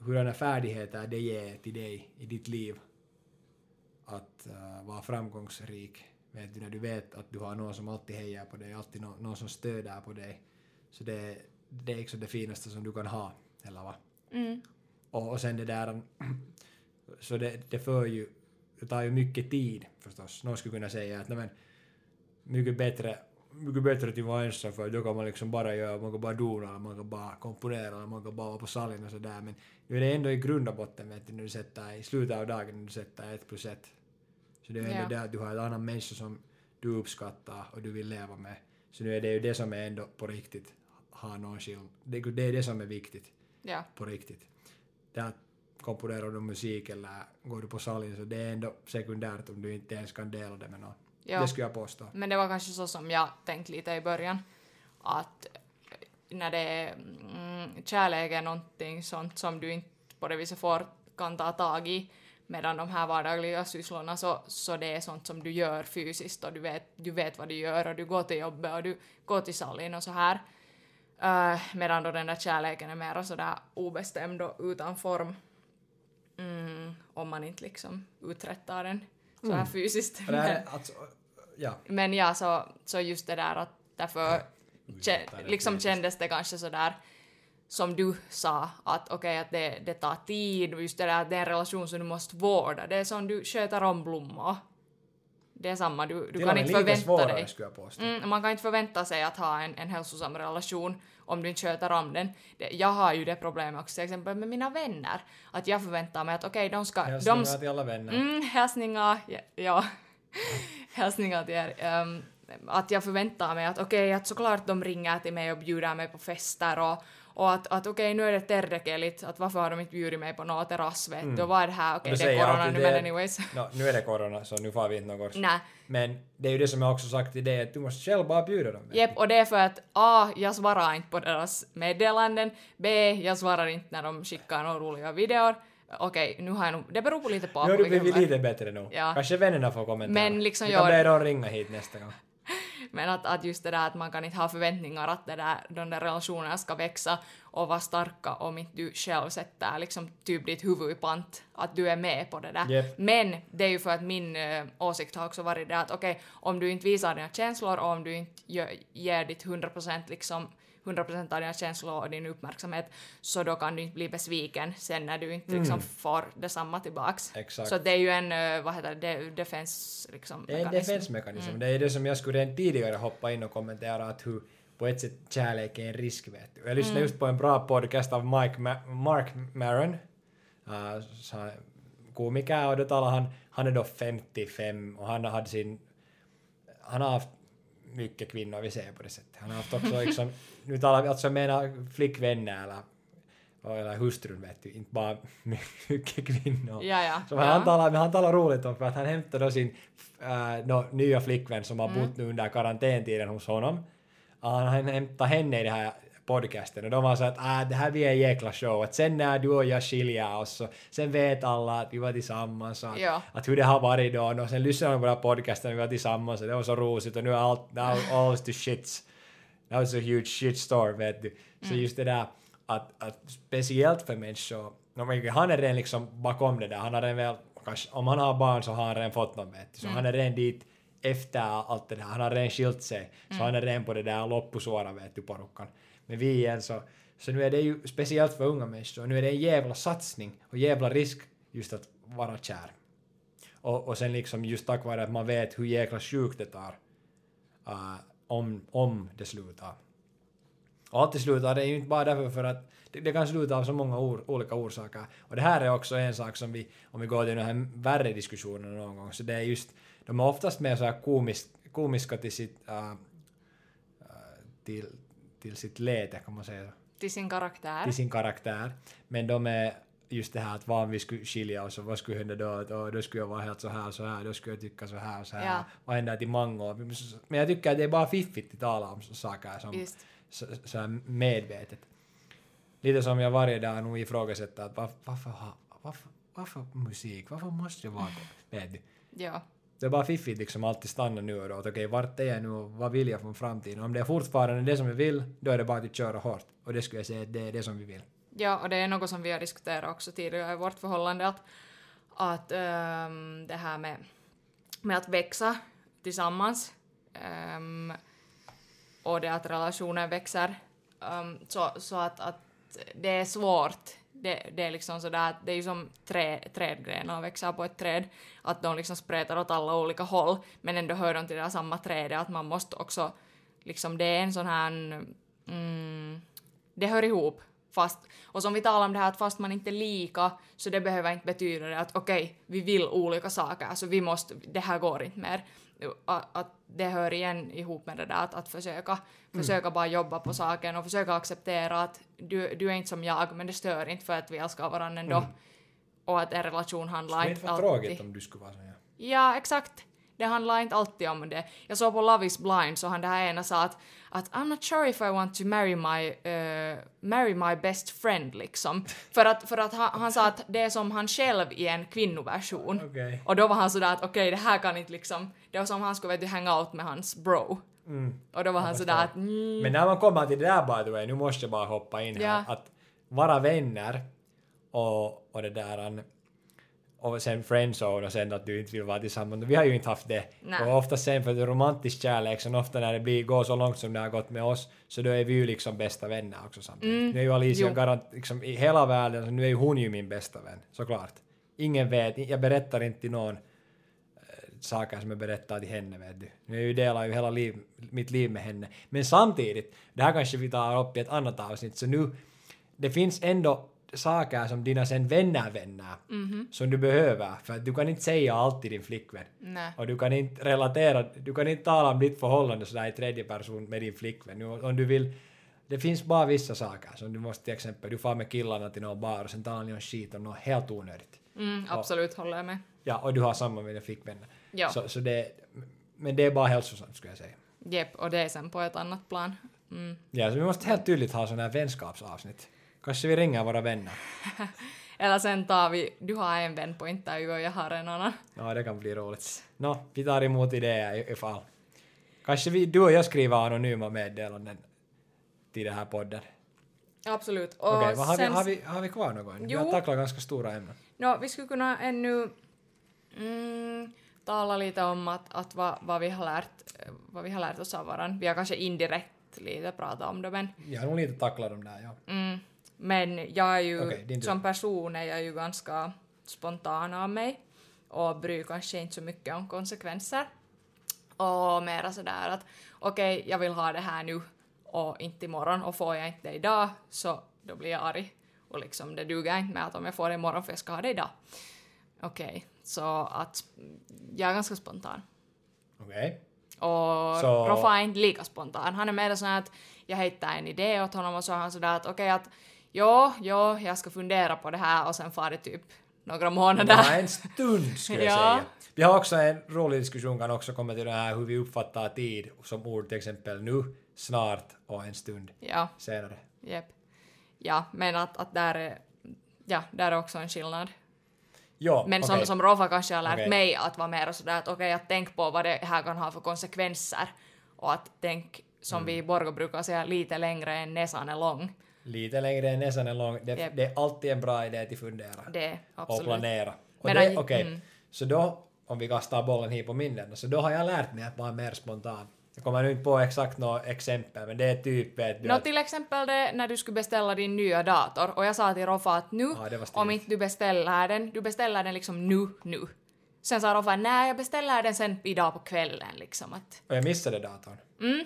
hurdana färdigheter det ger till dig i ditt liv att uh, vara framgångsrik. Vet du, när du vet att du har någon som alltid hejar på dig, alltid någon, någon som stöder på dig. Så det, det är liksom det finaste som du kan ha, eller va? Mm. Och, och sen det där, så det, det för ju, det tar ju mycket tid förstås. Någon skulle kunna säga att men, mycket bättre mycket bättre att vara ensam för då kan man liksom bara göra, man kan bara dona, man kan bara komponera, man kan bara vara på salen och sådär men nu är det ändå i grund och botten vet du, när du sätter i slutet av dagen när du sätter ett plus ett. Så det är ändå Ja. det att du har en annan människa som du uppskattar och du vill leva med. Så nu är det ju det som är ändå på riktigt har någon skill. Det, det är det som är viktigt Ja. på riktigt. Det att komponerar du musik eller går du på salen så det är ändå sekundärt om du inte ens kan dela det med någon. Ja. Det skulle jag påstå. Men det var kanske så som jag tänkte lite i början. Att när det är mm, kärlek är någonting sånt som du inte på det viset får, kan ta tag i. Medan de här vardagliga sysslorna så, så det är sånt som du gör fysiskt och du vet, du vet vad du gör och du går till jobbet och du går till salen och så här. Uh, medan då den där kärleken är mer sådär obestämd och utan form. Mm, om man inte liksom uträttar den så här fysiskt. Och det här, är alltså, ja. Men ja, så, så just det där att därför kä, liksom kändes det kanske sådär som du sa, att okej att det, det tar tid och just det där att det är en relation som du måste vårda. Det är som du sköter om blommor. Det är samma, du, du kan inte förvänta svårare dig. skulle jag påstå. Mm, man kan inte förvänta sig att ha en, en hälsosam relation om du inte sköter om den. Det, jag har ju det problemet också till exempel med mina vänner. Att jag förväntar mig att okej, de ska... de, Hälsningar till alla vänner. Mm, hälsningar, ja, ja. hälsningar till er. Ehm, att jag förväntar mig att okej, att såklart de ringer till mig och bjuder mig på fester och, och att, att okej, nu är det terrekelit, att varför har de inte bjudit mig på någon terrass, vet du, och vad är det här, okej, då det är corona nu, men anyways. Nå, nu är det corona så nu får vi inte något. Nej, Men det är ju det som jag också sagt till dig att du måste själv bara bjuda dem. Jep, och det är för att A. Jag svarar inte på deras meddelanden. B. Jag svarar inte när de skickar några roliga videor. Okej, nu har jag nog... Det beror på lite på Nu har du blivit lite bättre nu. Ja. Kanske vännerna får kommentera. Men liksom du kan jag- be dem ringa hit nästa gång. Men att, att just det där att man kan inte ha förväntningar att det där, de där relationerna ska växa och vara starka om inte du själv sätter liksom typ ditt huvud i pant, att du är med på det där. Japp. Men det är ju för att min äh, åsikt har också varit det att okej, om du inte visar dina känslor och om du inte gör, ger ditt 100% liksom 100% av dina känslor och din uppmärksamhet så då kan du inte bli besviken sen när du inte liksom får detsamma tillbaks. Mm. Exakt. Så det är ju en, äh, vad heter det, de- defense liksom Det är en mekanism. defensmekanism. Mm. Det är det som jag skulle redan tidigare hoppa in och kommentera att hur på ett sätt kärlek är en risk vet du. Jag lyssnade Mm. just på en bra podcast av Mike Ma- Mark Maron, uh, komiker och då talar han, han är då 55 och han hade sin, han har haft mycket kvinnor, vi säger på det sättet. Han har haft också liksom, nu talar vi alltså jag menar flickvänner eller, eller hustrun vet du, inte bara mycket kvinnor. Ja, ja. Så ja. han, talar, men han talar roligt om för att han hämtade då sin äh, nå, nya flickvän som har Mm. bott nu under karantäntiden hos honom. Han, han hämtade henne i den här podcasten och de var så att ah, det här blir en jäkla show. Att sen när du och jag skiljer oss så sen vet alla att vi var tillsammans och att, Ja. att hur det har varit då. Och sen lyssnade de på den här podcasten och vi var tillsammans och det var så roligt och nu är allt, now all is to shits. That was a huge shitstorm vet du. Så just det där att, att speciellt för människor, han är redan liksom bakom det där, han har redan väl, kanske, om han har barn så har han redan fått någon vet du. så han är redan dit efter allt det där, han har redan skilt sig, så han är redan på det där loppusåra vet du porukkan. Men vi igen så, så nu är det ju speciellt för unga människor, nu är det en jävla satsning och jävla risk just att vara kär. Och, och sen liksom just tack vare att man vet hur jäkla sjukt det tar uh, om, om det slutar. Och alltid slutar det är ju inte bara därför för att det, det kan sluta av så många or, olika orsaker. Och det här är också en sak som vi, om vi går till den här värre diskussionen någon gång, så det är just, de är oftast mer så här komisk, komiska till sitt, uh, uh, till, till sitt läte kan man säga Till sin karaktär. till sin karaktär. Men de är just det här att vad om vi skulle skilja oss och vad skulle hända då? Att, åh, då skulle jag vara helt så här så här, då skulle jag tycka så här så här. Ja. Vad händer till år? Men jag tycker att det är bara fiffigt att tala om saker som så, så medvetet. Lite som jag varje dag nog ifrågasätter att var, varför, ha, varför, varför musik? Varför måste jag vara med? Ja. Det är bara fiffigt liksom alltid stanna nu och då. att Okej, vart är jag nu och vad vill jag från framtiden? Om det är fortfarande det som jag vill, då är det bara att köra hårt. Och det skulle jag säga att det är det som vi vill. Ja, och det är något som vi har diskuterat också tidigare i vårt förhållande, att, att um, det här med, med att växa tillsammans um, och det att relationen växer um, så, så att, att det är svårt. Det, det är liksom sådär att det är ju som trä, trädgrenar växer på ett träd, att de liksom spretar åt alla olika håll, men ändå hör de till det samma trädet, att man måste också, liksom det är en sån här, mm, det hör ihop. Fast, och som vi talar om det här att fast man inte är lika så det behöver inte betyda det att okej, okay, vi vill olika saker, så vi måste, det här går inte mer. Att, att det hör igen ihop med det där att, att försöka, mm. försöka bara jobba på saken och försöka acceptera att du, du är inte som jag men det stör inte för att vi älskar varandra ändå. Mm. Och att en relation handlar inte alltid... Det är inte för tråkigt om du skulle vara så. Ja, ja exakt det handlar inte alltid om det. Jag såg på Love is blind så han det här ena sa att, att I'm not sure if I want to marry my, uh, marry my best friend liksom. För att, för att han, han sa att det är som han själv i en kvinnoversion. Okay. Och då var han sådär att okej okay, det här kan inte liksom, det var som han skulle vet du hänga out med hans bro. Mm. Och då var han sådär att mm. Men när man kommer till det där by the way, nu måste jag bara hoppa in här, ja. att vara vänner och, och det där och sen friendzone och sen att du inte vill vara tillsammans. Vi har ju inte haft det. Nej. Och ofta sen för romantisk kärlek, så ofta när det blir, går så långt som det har gått med oss, så då är vi ju liksom bästa vänner också samtidigt. Mm. Nu är ju Alicia garant, liksom i hela världen, så nu är ju hon ju min bästa vän, såklart. Ingen vet, jag berättar inte till någon äh, saker som jag berättar till henne, vet du. Nu delar ju hela liv, mitt liv med henne. Men samtidigt, det här kanske vi tar upp i ett annat avsnitt, så nu, det finns ändå saker som dina sen vänner vänner mm -hmm. som du behöver för att du kan inte säga allt till din flickvän. Nej. Och du kan inte relatera, du kan inte tala om ditt förhållande sådär i tredje person med din flickvän. Om du vill, det finns bara vissa saker som du måste till exempel, du får med killarna till någon bar och sen talar ni om skit om något helt onödigt. Mm, absolut, och, håller jag med. Ja, och du har samma med dina flickvänner. Ja. Så, så det, men det är bara hälsosamt skulle jag säga. Jepp, och det är sen på ett annat plan. Mm. Ja, så vi måste helt tydligt ha sådana här vänskapsavsnitt. Kanske vi ringer våra vänner. Eller sen tar vi, du har en vän på intervju och jag har en annan. Ja, det kan bli roligt. Nå, vi tar emot idéer ifall. Kanske vi, du och jag skriver anonyma meddelanden till den här podden. Absolut. Okej, okay, har, sen... vi, har, vi, har vi kvar något? Jo. Vi har tacklat ganska stora ämnen. No, vi skulle kunna ännu mm, tala lite om att, att vad, vad, vi har lärt, vad vi har lärt oss av varandra. Vi har kanske indirekt lite pratat om det men... Jag har nog lite tacklat dem där, ja. Mm. Men jag är ju, okay, som person är jag ju ganska spontan av mig och bryr kanske inte så mycket om konsekvenser. Och mera sådär att okej, okay, jag vill ha det här nu och inte imorgon och får jag inte det idag så då blir jag arg. Och liksom det duger inte med att om jag får det imorgon för jag ska ha det idag. Okej, okay, så att jag är ganska spontan. Okej. Okay. Och så... Roffa är inte lika spontan. Han är mer sån att jag hittar en idé åt honom och så är han sådär att okej att jo, jo, jag ska fundera på det här och sen far det typ några månader. Ja, en stund skulle jag säga. Vi har också en rolig diskussion kan också komma till det här hur vi uppfattar tid som ord till exempel nu, snart och en stund ja. senare. Yep. Ja, men att, att där är, ja, där är också en skillnad. Jo, men okay. som, som Rova kanske har lärt okay. mig att vara mer sådär att okej, okay, att tänk på vad det här kan ha för konsekvenser och att tänk som mm. vi i Borgå brukar säga lite längre än näsan är lång. Lite längre än näsan är lång. Det, yep. det är alltid en bra idé att fundera. Det. Och planera. Och det, okej, mm. så då, om vi kastar bollen hit på minnen, så då har jag lärt mig att vara mer spontan. Jag kommer nu inte på exakt något exempel, men det är typ vet du... Nå, till exempel det när du skulle beställa din nya dator och jag sa till Roffa att nu, ja, om inte du beställer den, du beställer den liksom nu, nu. Sen sa Roffa nej, jag beställer den sen idag på kvällen liksom att... Och jag missade datorn. Mm.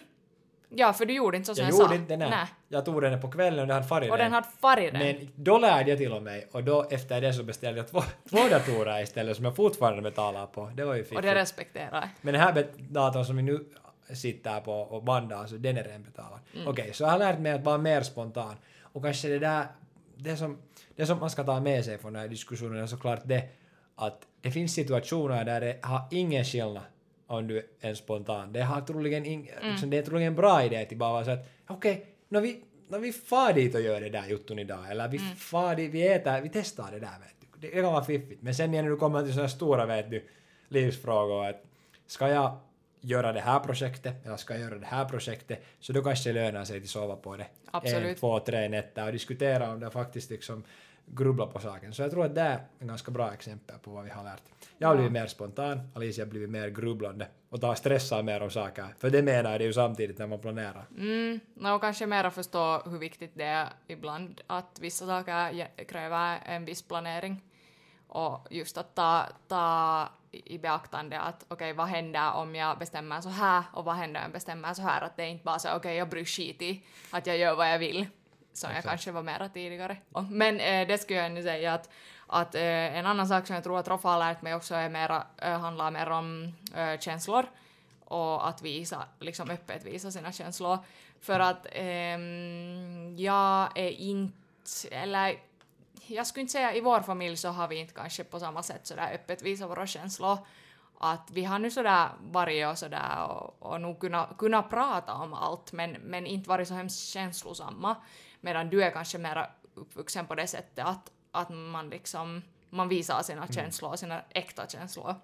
Ja, för du gjorde inte så som jag, jag sa. Gjorde inte det, nej. Jag tog den på kvällen och den hade farit Och den hade farit Men då lärde jag till och med och då efter det så beställde jag två, två datorer istället som jag fortfarande betalar på. Det var ju fiffigt. Och det respekterar jag. Men den här datorn som vi nu sitter på och bandar, alltså den är redan betalad. Mm. Okej, okay, så jag har lärt mig att vara mer spontan. Och kanske det där, det som, det som man ska ta med sig från den här diskussionen är såklart det att det finns situationer där det har ingen skillnad om du är spontan. Det, har troligen in, mm. liksom, det är troligen en bra idé till bara vara så att okej, okay, när vi, när vi far dit och gör det där jutton idag, eller vi mm. far dit, vi äter, vi testar det där vet du. Det kan vara fiffigt. Men sen när du kommer till sådana stora vet du, livsfrågor att ska jag göra det här projektet eller ska jag göra det här projektet så då kanske det lönar sig att sova på det Absolut. en, två, tre nätter och diskutera om det faktiskt liksom grubbla på saken. Så jag tror att det är en ganska bra exempel på vad vi har lärt. Jag har blivit mer spontan, Alicia har blivit mer grubblande och tar stressar mer om saker. För det menar det ju samtidigt när man planerar. Mm, och kanske mera förstå hur viktigt det är ibland att vissa saker kräver en viss planering. Och just att ta, ta i beaktande att okej, vad händer om jag bestämmer så här och vad händer om jag bestämmer så här? Att det är inte bara så okej, jag bryr skit i att jag gör vad jag vill. Som jag Exakt. kanske var mera tidigare. Men eh, det skulle jag nu säga att, att eh, en annan sak som jag tror att Roffa har lärt mig också är mera, eh, handlar mer om eh, känslor och att visa, liksom öppet visa sina känslor. För att ehm, jag är inte, eller jag skulle inte säga i vår familj så har vi inte kanske på samma sätt sådär öppet visa våra känslor. Att vi har nu sådär varit och sådär och, och nog kunnat kunna prata om allt men, men inte varit så hemskt känslosamma. Medan du är kanske mera uppvuxen på det sättet att, att man liksom man visar sina känslor, sina äkta känslor.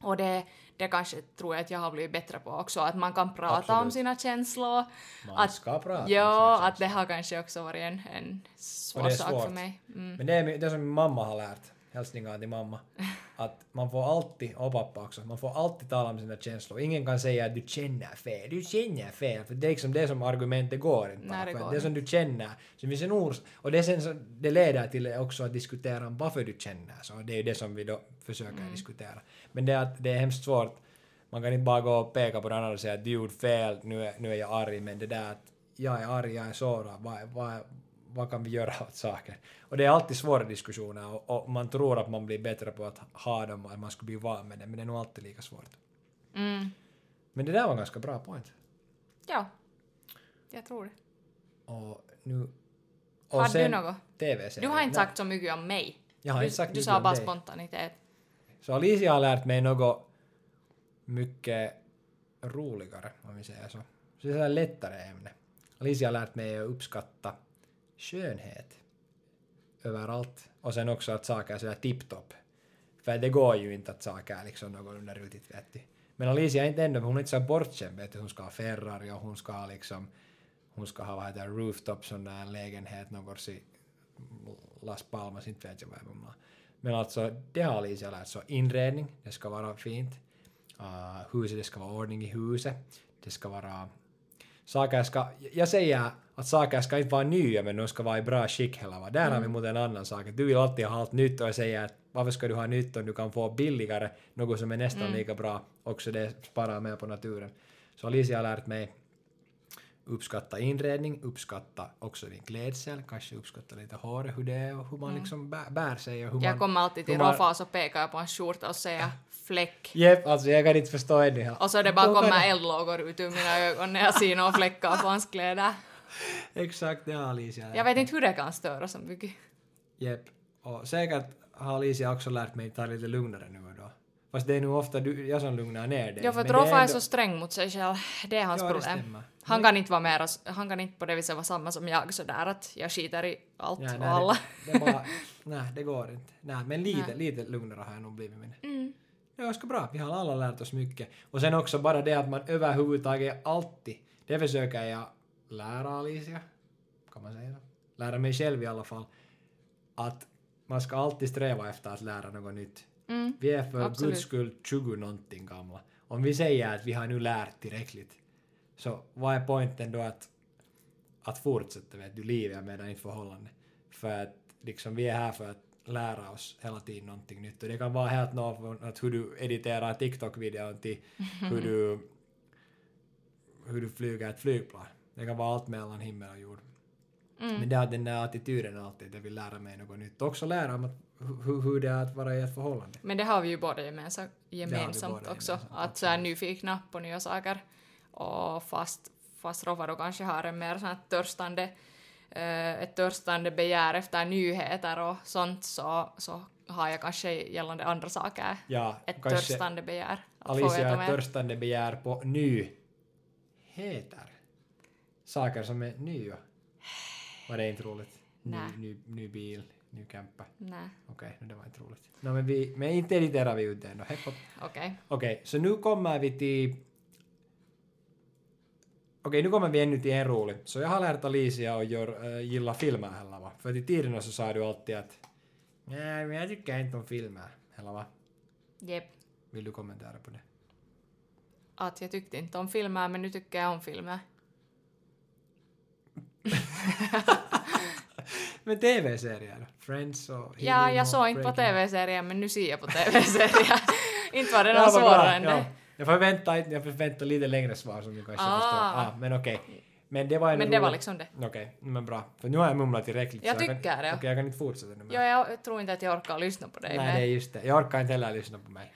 Och det, det kanske tror jag att jag har blivit bättre på också, att man kan prata om Absolut. sina känslor. Man Att- ska prata om Ja, sina att det har kanske också varit en, en svår sak för mig. Mm. Men det är det som min mamma har lärt, hälsningar till mamma, att man får alltid, och pappa också, man får alltid tala om sina känslor. Ingen kan säga att du känner fel, du känner fel, för det är liksom det som argumentet går inte. Nej, det går det som du känner, så finns en ors och det, sen, så, det leder till också att diskutera om varför du känner så, det är ju det som vi då försöker Mm. diskutera. Men det är, att det är hemskt svårt, man kan inte bara gå och peka på den andra och säga att du gjorde fel, nu är, nu är jag arg, men det där att jag är arg, jag är sårad, vad, vad, vad kan vi göra åt saken? Och det är alltid svåra diskussioner och, och man tror att man blir bättre på att ha dem och att man skulle bli van med det, men det är nog alltid lika svårt. Mm. Men det där var en ganska bra point. Ja, jag tror det. Och nu... Och Har du något? TV-serier. Du har inte sagt så mycket om mig. Jag har du inte sagt du mycket sa bara dig. spontanitet. Så Alicia har lärt mig något mycket roligare, om vi säger så. Så det är ett lättare ämne. Alicia har lärt mig att uppskatta skönhet överallt. Och sen också att saker är sådär tipptopp. För det går ju inte att saker är liksom någorlunda rutigt vet du. Men Alicia är inte ändå, hon är inte så bortskämd vet du. Hon ska ha Ferrari och hon ska ha liksom, hon ska ha vad heter rooftop sån där lägenhet någonstans i Las Palmas, inte vet jag vad jag. Men alltså, det har Alicia lärt sig. Inredning, det ska vara fint. Uh, huset, det ska vara ordning i huset. Det ska vara... Saker ska... Jag säger att saker ska inte vara nya, men de ska vara i bra skick hela va. Där har vi mot en annan sak. Du vill alltid ha allt nytt och jag säger att varför ska du ha nytt om du kan få billigare något som är nästan lika bra. Också det sparar mer på naturen. Så Alicia har lärt mig uppskatta inredning, uppskatta också din klädsel, kanske uppskatta lite håret, hur det är och hur man liksom bär, bär sig och hur Jag man... kommer alltid till man- Roffa och så pekar jag på en skjorta och säger fläck. Jep, alltså jag kan inte förstå ännu. Och så det bara kommer eldlågor ut ur mina ögon när jag ser några fläckar på hans kläder. Exakt, det har Alicia Jag vet inte hur det kan störa så mycket. Jep. Och säkert har Alicia också lärt mig att ta lite lugnare nu. Fast det är nog ofta du, jag som lugnar ner dig. Ja, för det Roffa är ändå- så sträng mot sig själv. Det är hans Ja, det problem. Han kan inte vara mera, han kan inte på det viset vara samma som jag sådär att jag skiter i allt Ja, och nej, alla. Det, det, bara, nej, det går inte. Nej, men lite, Nej. lite lugnare har jag nog blivit. Men Mm. det är ganska bra. Vi har alla lärt oss mycket. Och sen också bara det att man överhuvudtaget alltid, det försöker jag lära Alicia, kan man säga? Lära mig själv i alla fall, att man ska alltid sträva efter att lära något nytt. Mm. Vi är för Absolut. guds skull 20 någonting gamla. Om vi säger att vi har nu lärt tillräckligt, så vad är poängen då att, att fortsätta vet du, livet medan inte förhållande? För att liksom vi är här för att lära oss hela tiden någonting nytt. Och det kan vara helt något från att hur du editerar TikTok-videon till hur du, hur du flyger ett flygplan. Det kan vara allt mellan himmel och jord. Mm. Men det är den där attityden alltid, att jag vill lära mig något nytt. Också lära om att, hur, hur det är att vara i ett förhållande. Men det har vi ju båda gemensamt, gemensamt båda också. gemensamt, att så är nyfikna på nya saker. Och fast, fast då kanske har en mer sån törstande, eh, ett törstande begär efter nyheter och sånt så, så har jag kanske gällande andra saker Ja, ett törstande begär. Alicia har ett törstande begär på nyheter. Saker som är nya. Var det inte roligt? Ny, ny, ny bil, ny camper. Nej, Okej, no, det var inte roligt. No, men, vi, men inte editerar vi ut det ändå. Hepp, hopp. okej. Okej, så nu kommer vi till Okej, nu kommer vi ännu till en rolig. Så jag har lärt Alicia att gör, äh, gilla filmer heller va? För i tiderna så sa du alltid att nej, men jag tycker inte om filmer. Eller va? Jep. Vill du kommentera på det? Att jag tyckte inte om filmer, men nu tycker jag om filmer. Men TV-serier? Friends och... Ja, Healing jag och såg inte på TV-serier, men nu ser jag på TV-serier. inte var det Ja, någon svårare än ja. det. Jag förväntar, jag förväntar lite längre svar som du kanske Ah. förstår. Ah, men okej. Men det var en Men det var liksom det. Okej, men bra. För nu har jag mumlat tillräckligt. Jag så kan, tycker det. Okej, jag kan inte fortsätta nu. Ja, jag tror inte att jag orkar lyssna på dig. Nej, men det är just det. Jag orkar inte heller lyssna på mig.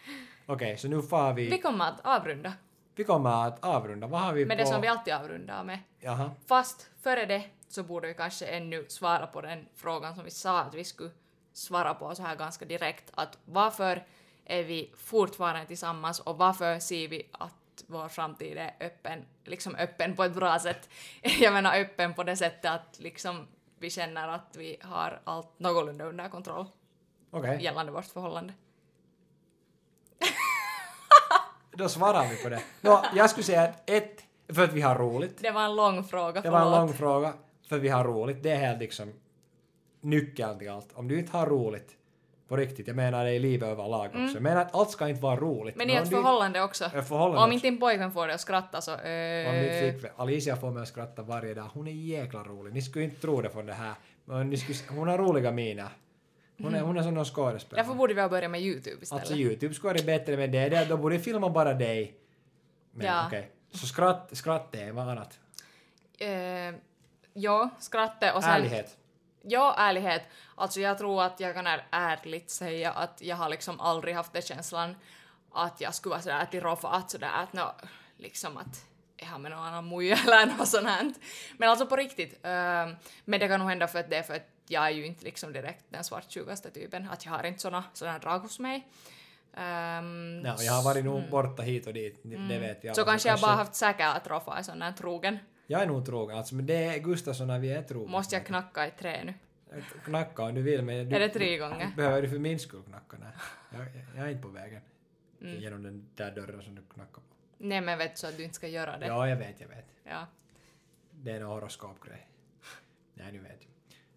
Okej, så nu får vi... Vi kommer att avrunda Vi kommer att avrunda. Vad har vi med på... det som vi alltid avrundar med. Jaha. Fast före det så borde vi kanske ännu svara på den frågan som vi sa att vi skulle svara på så här ganska direkt. Att varför är vi fortfarande tillsammans och varför ser vi att vår framtid är öppen, liksom öppen på ett bra sätt. Jag menar öppen på det sättet att liksom vi känner att vi har allt någorlunda under kontroll Okej, gällande vårt förhållande. Då svarar vi på det. Nå, jag skulle säga att ett, för att vi har roligt. Det var en lång fråga, Det var en förlåt. lång fråga. För att vi har roligt. Det är helt liksom nyckeln till allt. Om du inte har roligt på riktigt, jag menar det i livet överlag också. Jag menar att allt ska inte vara roligt. Mm. Men i om ett förhållande också. Förhållande Om inte din pojkvän får dig att skratta så... Om Eh, ditt flickvän. Alicia får mig att skratta varje dag. Hon är jäkla rolig. Ni skulle inte tro det från det här. Men ni skulle, hon har roliga miner. Hon är, hon är som någon skådespelare. därför borde vi ha börjat med YouTube istället. Alltså Youtube skulle vara bättre med det. det. Då borde filma bara dig. Men Ja. okej. Så skratt, skratt är vad annat? Eh, ja, skrattet och sen... Ärlighet. Ja, ärlighet. Alltså jag tror att jag kan är ärligt säga att jag har liksom aldrig haft den känslan att jag skulle vara sådär till Roffa att sådär att nå, liksom att jag med någon annan muja eller något sånt här. Men alltså på riktigt. ehm, men det kan nog hända för att det är för att jag är ju inte liksom direkt den svartsjukaste typen. Att jag har inte såna, såna drag hos mig. Um, Ja, jag har varit nog borta hit och dit. Det vet jag. så kanske jag bara haft säkert att Roffa är sån där trogen. Jag är nog trogen. Alltså, men det är Gustafsson när vi är trogna. Måste jag knacka i trä nu? Knacka om du vill, men... Du, Är det tre gånger? Behöver du för min skull knacka? Nej. Jag, jag är inte på vägen. Mm. Genom den där dörren som du knackar på. Nej men vet så att du inte ska göra det. Ja, jag vet, jag vet. Ja. Det är en horoskopgrej. Nej, nu vet.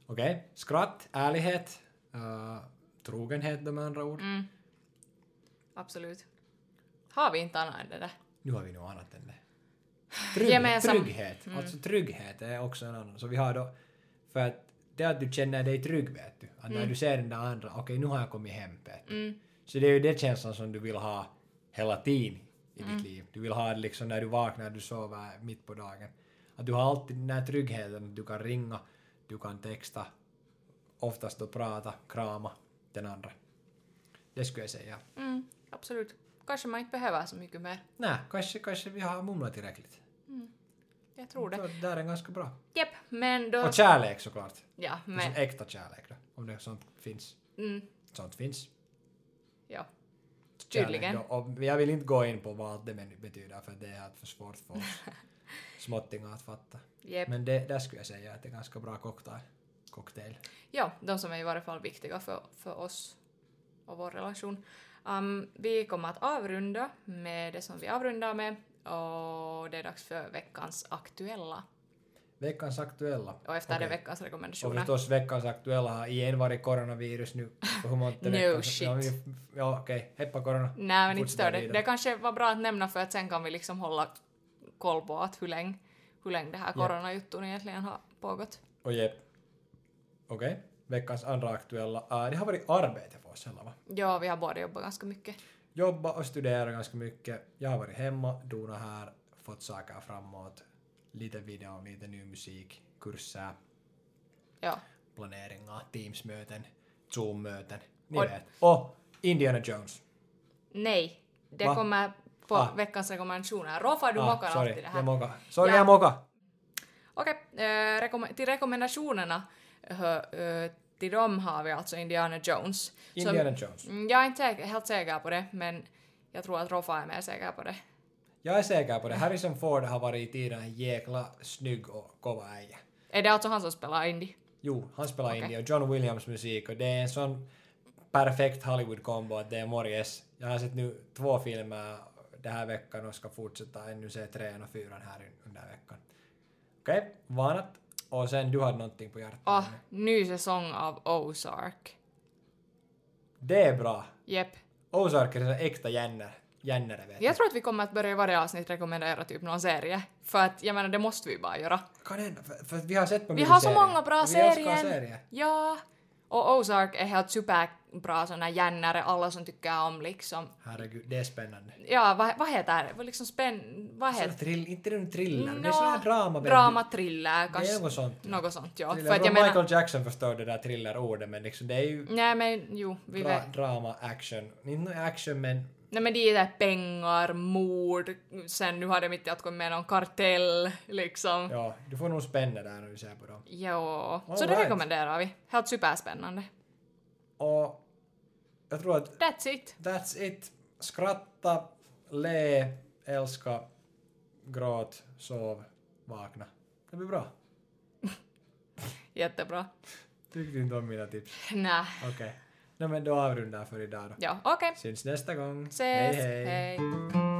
Okej, skratt, ärlighet, uh, trogenhet med andra ord. Mm. Absolut. Har vi inte annat än det där? Nu har vi nog annat än det. Gemensam- Trygghet. Alltså trygghet är också en annan. Så vi har då, för att det att du känner dig trygg vet du. Att när du ser den där andra, okej nu har jag kommit hem vet du. Mm. Så det är ju den känslan som du vill ha hela tiden i ditt liv. Du vill ha det liksom när du vaknar, du sover mitt på dagen. Att du har alltid den här tryggheten att du kan ringa, du kan texta, oftast då prata, krama den andra. Det skulle jag säga. Mm, absolut. Kanske man inte behöver så mycket mer. Nej, kanske, kanske vi har mumlat tillräckligt. Jag tror det. Så det där är ganska bra. Japp, men då... Och kärlek såklart. Ja, Men... men... äkta kärlek då, om det sånt finns. Mm, Sånt finns. ja. Tydligen. Och jag vill inte gå in på vad det betyder för det är för svårt för oss småttingar att fatta. Japp. Men det, där skulle jag säga att det är ganska bra cocktail. cocktail. Ja, de som är i varje fall viktiga för, för oss och vår relation. Um, vi kommer att avrunda med det som vi avrundar med och det är dags för veckans aktuella. Veckans aktuella. Och efter Okej. det veckans Och rekommendationer. förstås veckans aktuella har igen varit coronavirus nu. Hur många No shit. Ja, vi- ja okej. Heppa corona. Nej, men inte stör det. Det kanske var bra att nämna för att sen kan vi liksom hålla koll på att hur länge, hur länge det här coronajutton egentligen har pågått. Och jep. Okej. Veckans andra aktuella. Uh, det har varit arbete för oss alla va? Ja, vi har båda jobbat ganska mycket. jobba och studera ganska mycket. Jag har varit hemma, donat här, fått saker framåt. Lite video, lite ny musik, kurser, Ja. planeringar, Teams-möten, Zoom-möten. Ni Och- vet. Och Indiana Jones. Nej, det Va? kommer på Ah. veckans rekommendationer. Roffa, du mockar sorry, alltid det här. jag mockar. Sorry, Ja. jag mockar. Okej, eh, rekomm- till rekommendationerna eh, till dem har vi alltså Indiana Jones. Som- Indiana Jones. Mm, jag är inte säker, helt säker på det, men jag tror att Roffa är mer säker på det. Jag är säker på det. Harrison Ford har varit i tiden en jäkla snygg och kova äijä. Är det alltså han som spelar Indy? Jo, han spelar Okej. Indy och John Williams musik och det är en sån perfekt Hollywood-kombo att det är morjes. Jag har sett nu två filmer den här veckan och ska fortsätta ännu se trean och fyran här under veckan. Okej, vanat. Och sen du hade någonting på hjärtat. Ah, ny säsong av Ozark. Det är bra. Jep. Ozark är sån äkta jänner. Jännare vet Jag tror att vi kommer att börja i varje avsnitt rekommendera typ någon serie. För att jag menar, det måste vi bara göra. Kan hända, för, för vi har sett på Vi mycket har så serier. många bra Och vi älskar serier. serier. Ja. Och Ozark är helt superbra såna jännare, alla som tycker om liksom... Herregud, det är spännande. Ja, vad, vad heter det? Vad liksom spänn... Vad Sån heter thrill, inte en thriller, det är sån här drama. men Drama, thriller, Det är kanske. något sånt. Något sånt, ja. Thriller. För att jag Michael menar... Jackson förstår det där thriller-ordet men liksom det är ju Nej men jo, vi dra, vet. drama, action. Inte någon action men Nej men det är där pengar, mord, sen nu har de inte att komma med någon kartell liksom. ja, du får nog spänna där när du ser på dem. Jo. Så All det right. rekommenderar vi. Helt superspännande. Och jag tror att That's it. that's it. Skratta, le, älska, gråt, sov, vakna. Det blir bra. Jättebra. Tyckte inte om mina tips. Nä. Okej. Okay. Men då avrundar för idag då. Ja, okej. Syns nästa gång. Ses. hej. hej.